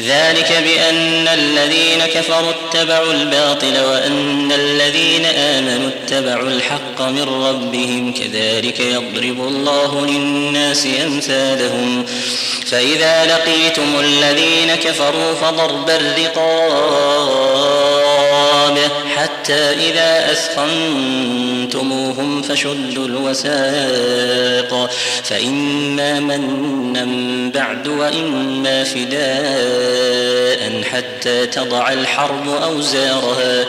ذلك بأن الذين كفروا اتبعوا الباطل وأن الذين آمنوا اتبعوا الحق من ربهم كذلك يضرب الله للناس أمثالهم. فإذا لقيتم الذين كفروا فضرب الرقاب. حتى إذا أثخنتموهم فشدوا الوساق فإما منا بعد وإما فداء حتى تضع الحرب أوزارها.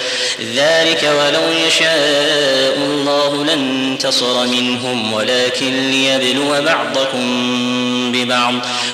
ذلك ولو يشاء الله لانتصر منهم ولكن ليبلو بعضكم ببعض.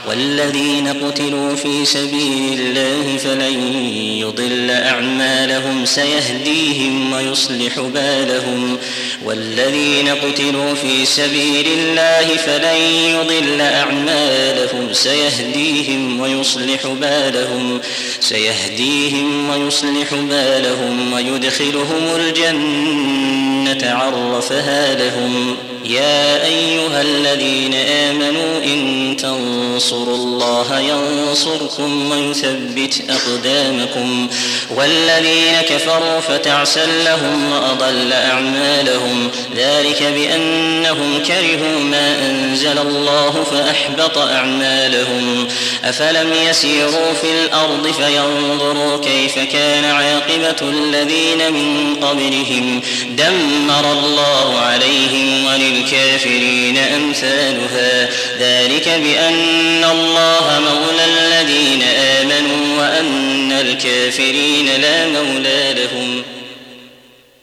والذين قتلوا في سبيل الله فلن يضل أعمالهم سيهديهم ويصلح بالهم. والذين قتلوا في سبيل الله فلن يضل أعمالهم سيهديهم ويصلح بالهم سيهديهم ويصلح بالهم ويدخلهم الجنة عرفها لهم. يا أيها الذين آمنوا إن تنصروا الله ينصركم ويثبت أقدامكم. والذين كفروا فتعسا لهم وأضل أعمالهم. ذلك بأنهم كرهوا ما أنزل الله فأحبط أعمالهم. أفلم يسيروا في الأرض فينظروا كيف كان عاقبة الذين من قبلهم. دمر الله عليهم وللكافرين أمثالها. ذلك بأن الله مولى الذين آمنوا وأن الكافرين لا مولى لهم.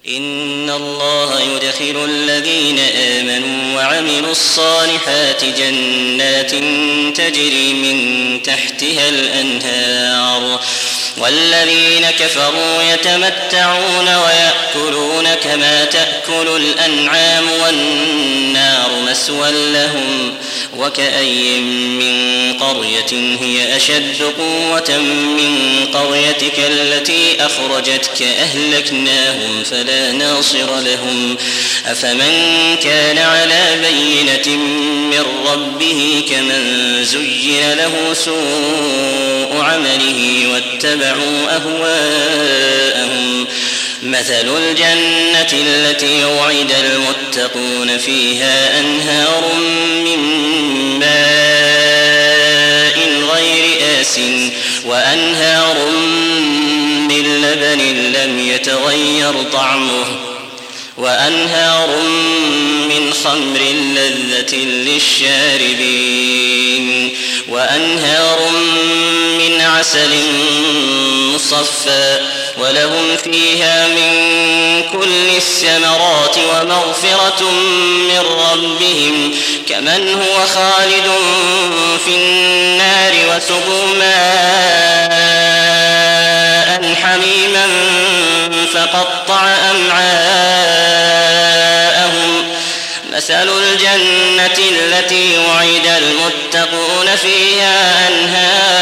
إن الله يدخل الذين آمنوا وعملوا الصالحات جنات تجري من تحتها الأنهار. والذين كفروا يتمتعون ويأكلون كما تأكل الأنعام والنار مسوى لهم. وكأي من قرية هي أشد قوة من قريتك التي أخرجتك أهلكناهم فلا ناصر لهم. أفمن كان على بينة من ربه كمن زين له سوء عمله واتبعوا أهواءهم. مثل الجنة التي وعد المتقون فيها أنهار من ماء غير آس وأنهار من لبن لم يتغير طعمه وأنهار من خمر لذة للشاربين وأنهار من عسل مصفى ولهم فيها من كل الثمرات ومغفرة من ربهم كمن هو خالد في النار وسقوا ماء حميما فقطع أمعاءهم. مثل الجنة التي وعد المتقون فيها أنهار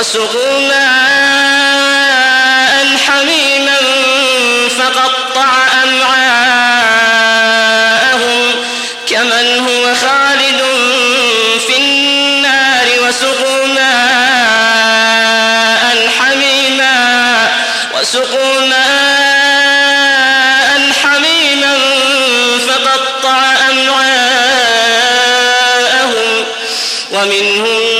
وسقوا ماء حميما فقطع أمعاءهم كمن هو خالد في النار وسقوا ماء حميما وسقوا ماء حميما فقطع أمعاءهم ومنهم من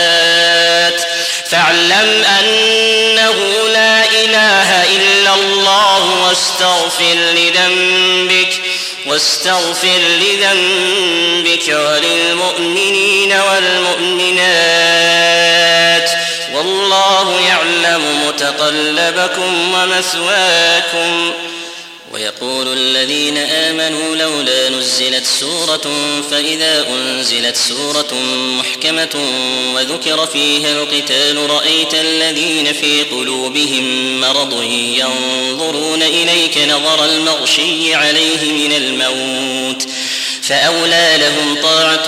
فاعلم أنه لا إله إلا الله واستغفر لذنبك واستغفر لذنبك وللمؤمنين والمؤمنات. والله يعلم متقلبكم ومثواكم. ويقول الذين آمنوا لولا نزلت سورة فإذا أنزلت سورة محكمة وذكر فيها القتال رأيت الذين في قلوبهم مرض ينظرون إليك نظر المغشي عليه من الموت فأولى لهم طاعة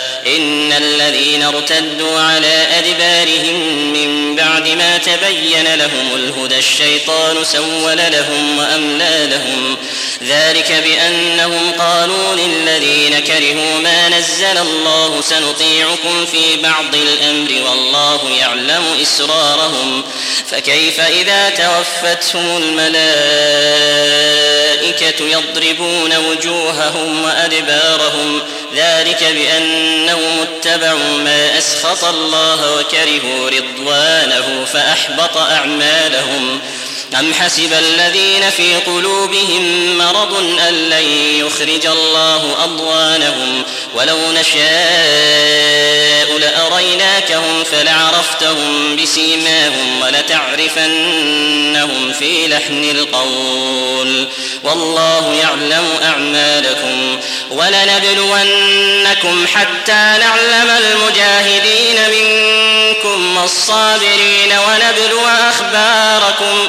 إن الذين ارتدوا على أدبارهم من بعد ما تبين لهم الهدى الشيطان سول لهم وأملى لهم ذلك بأنهم قالوا للذين كرهوا ما نزل الله سنطيعكم في بعض الأمر والله يعلم إسرارهم. فكيف إذا توفتهم الملائكة يضربون وجوههم وأدبارهم؟ ذلك بأنهم اتبعوا ما أسخط الله وكرهوا رضوانه فأحبط أعمالهم. أم حسب الذين في قلوبهم مرض أن لن يخرج الله أضوانهم ولو نشاء لأريناكهم فلعرفتهم بسيماهم ولتعرفنهم في لحن القول. والله يعلم أعمالكم. ولنبلونكم حتى نعلم المجاهدين منكم والصابرين ونبلو أخباركم.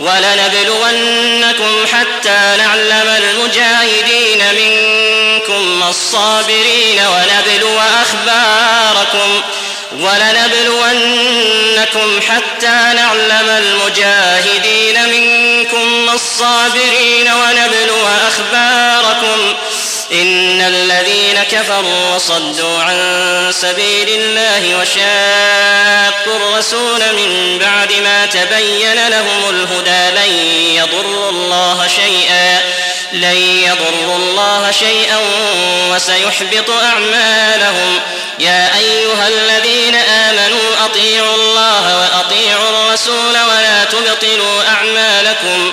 ولنبلونكم حتى نعلم المجاهدين منكم والصابرين ونبلو أخباركم ولنبلونكم حتى نعلم المجاهدين منكم والصابرين ونبلو أخباركم الذين كفروا وصدوا عن سبيل الله وشاقوا الرسول من بعد ما تبين لهم الهدى لن يضروا الله شيئا لن يضروا الله شيئا وسيحبط أعمالهم يا أيها الذين آمنوا أطيعوا الله وأطيعوا الرسول ولا تبطلوا أعمالكم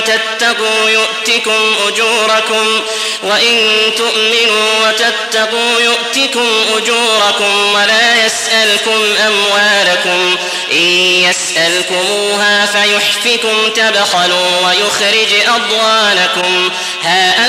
وتتقوا يؤتكم أجوركم وإن تؤمنوا وتتقوا يؤتكم أجوركم ولا يسألكم أموالكم إن يسألكموها فيحفكم تبخلوا ويخرج أضوانكم ها